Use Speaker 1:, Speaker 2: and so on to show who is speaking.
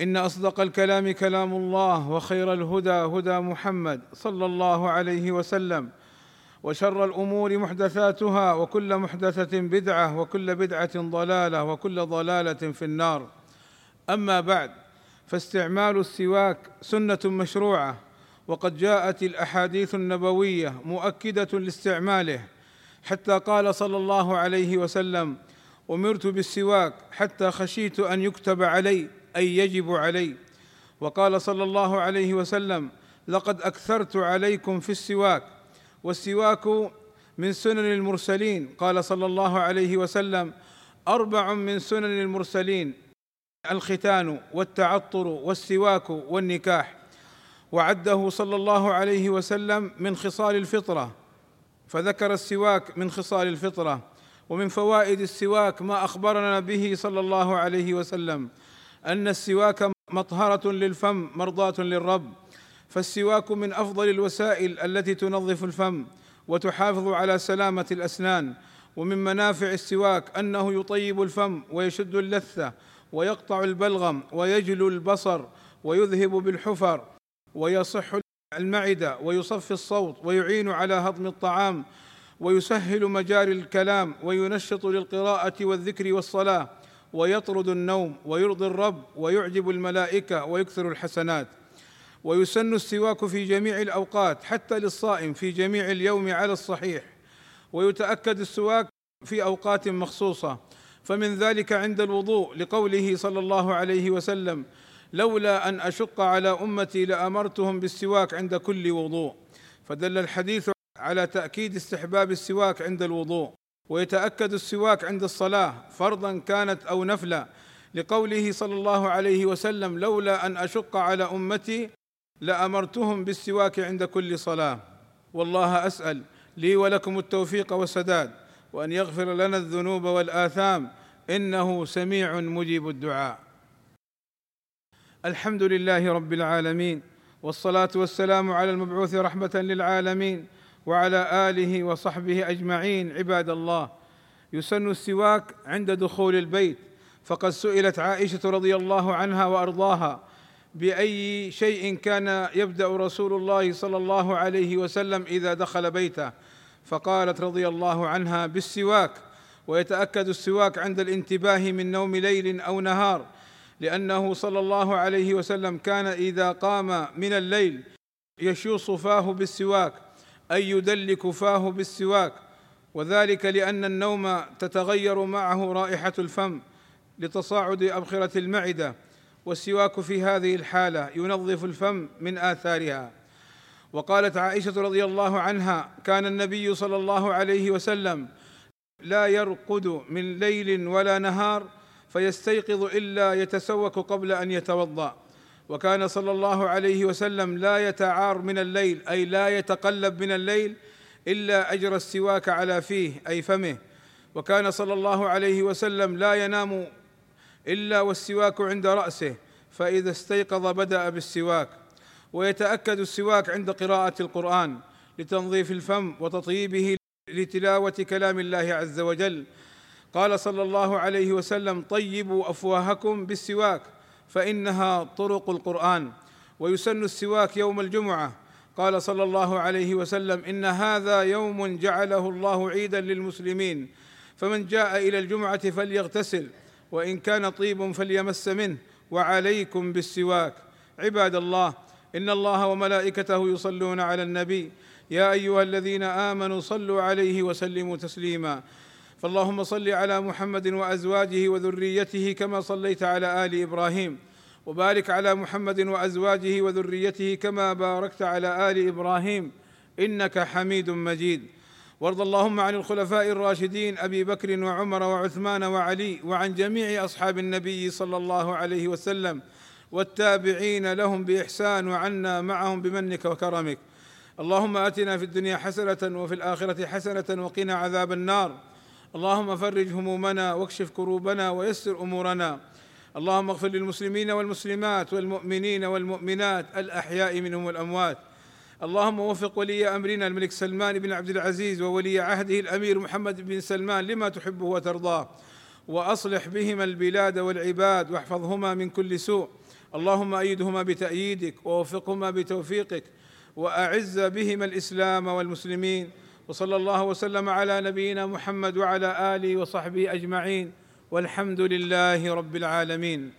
Speaker 1: إن أصدق الكلام كلام الله وخير الهدى هدى محمد صلى الله عليه وسلم وشر الأمور محدثاتها وكل محدثة بدعة وكل بدعة ضلالة وكل ضلالة في النار. أما بعد فاستعمال السواك سنة مشروعة وقد جاءت الأحاديث النبوية مؤكدة لاستعماله حتى قال صلى الله عليه وسلم أمرت بالسواك حتى خشيت أن يكتب علي أي يجب علي. وقال صلى الله عليه وسلم لقد أكثرت عليكم في السواك والسواك من سنن المرسلين. قال صلى الله عليه وسلم أربع من سنن المرسلين الختان والتعطر والسواك والنكاح. وعده صلى الله عليه وسلم من خصال الفطرة فذكر السواك من خصال الفطرة ومن فوائد السواك ما أخبرنا به صلى الله عليه وسلم. أن السواك مطهرة للفم مرضاة للرب. فالسواك من أفضل الوسائل التي تنظف الفم وتحافظ على سلامة الأسنان. ومن منافع السواك أنه يطيب الفم ويشد اللثة ويقطع البلغم ويجلو البصر ويذهب بالحفر ويصح المعدة ويصفي الصوت ويعين على هضم الطعام ويسهل مجاري الكلام وينشط للقراءة والذكر والصلاة. ويطرد النوم ويرضي الرب ويعجب الملائكة ويكثر الحسنات. ويسن السواك في جميع الأوقات حتى للصائم في جميع اليوم على الصحيح. ويتأكد السواك في أوقات مخصوصة. فمن ذلك عند الوضوء لقوله صلى الله عليه وسلم لولا أن أشق على أمتي لأمرتهم بالسواك عند كل وضوء فدل الحديث على تأكيد استحباب السواك عند الوضوء. ويتأكد السواك عند الصلاة فرضا كانت أو نفلا لقوله صلى الله عليه وسلم لولا أن أشق على أمتي لأمرتهم بالسواك عند كل صلاة. والله أسأل لي ولكم التوفيق والسداد وأن يغفر لنا الذنوب والآثام إنه سميع مجيب الدعاء. الحمد لله رب العالمين والصلاة والسلام على المبعوث رحمة للعالمين وعلى آله وصحبه أجمعين عباد الله. يسن السواك عند دخول البيت. فقد سئلت عائشة رضي الله عنها وأرضاها بأي شيء كان يبدأ رسول الله صلى الله عليه وسلم إذا دخل بيته. فقالت رضي الله عنها بالسواك. ويتأكد السواك عند الانتباه من نوم ليل أو نهار لأنه صلى الله عليه وسلم كان إذا قام من الليل يشوص فاه بالسواك. أي يدلك فاه بالسواك وذلك لأن النوم تتغير معه رائحة الفم لتصاعد أبخرة المعدة والسواك في هذه الحالة ينظف الفم من آثارها. وقالت عائشة رضي الله عنها كان النبي صلى الله عليه وسلم لا يرقد من ليل ولا نهار فيستيقظ إلا يتسوك قبل أن يتوضأ. وكان صلى الله عليه وسلم لا يتعار من الليل أي لا يتقلب من الليل إلا اجرى السواك على فيه أي فمه. وكان صلى الله عليه وسلم لا ينام إلا والسواك عند رأسه فإذا استيقظ بدأ بالسواك. ويتأكد السواك عند قراءة القرآن لتنظيف الفم وتطييبه لتلاوة كلام الله عز وجل. قال صلى الله عليه وسلم طيبوا أفواهكم بالسواك. فإنها طرق القرآن ويسن السواك يوم الجمعة. قال صلى الله عليه وسلم إن هذا يوم جعله الله عيدا للمسلمين. فمن جاء إلى الجمعة فليغتسل وإن كان طيب فليمس منه. وعليكم بالسواك. عباد الله إن الله وملائكته يصلون على النبي. يا أيها الذين آمنوا صلوا عليه وسلموا تسليما. فاللهم صل على محمد وأزواجه وذريته كما صليت على آل إبراهيم. وبارك على محمد وأزواجه وذريته كما باركت على آل إبراهيم. إنك حميد مجيد. وارض اللهم عن الخلفاء الراشدين أبي بكر وعمر وعثمان وعلي وعن جميع أصحاب النبي صلى الله عليه وسلم. والتابعين لهم بإحسان وعنا معهم بمنك وكرمك. اللهم آتنا في الدنيا حسنة وفي الآخرة حسنة وقنا عذاب النار. اللهم فرج همومنا واكشف كروبنا ويسر أمورنا. اللهم اغفر للمسلمين والمسلمات والمؤمنين والمؤمنات الأحياء منهم والأموات. اللهم وفق ولي أمرنا الملك سلمان بن عبد العزيز وولي عهده الأمير محمد بن سلمان لما تحبه وترضاه. وأصلح بهما البلاد والعباد واحفظهما من كل سوء. اللهم أيدهما بتأييدك ووفقهما بتوفيقك. وأعز بهما الإسلام والمسلمين. وصلى الله وسلم على نبينا محمد وعلى آله وصحبه أجمعين والحمد لله رب العالمين.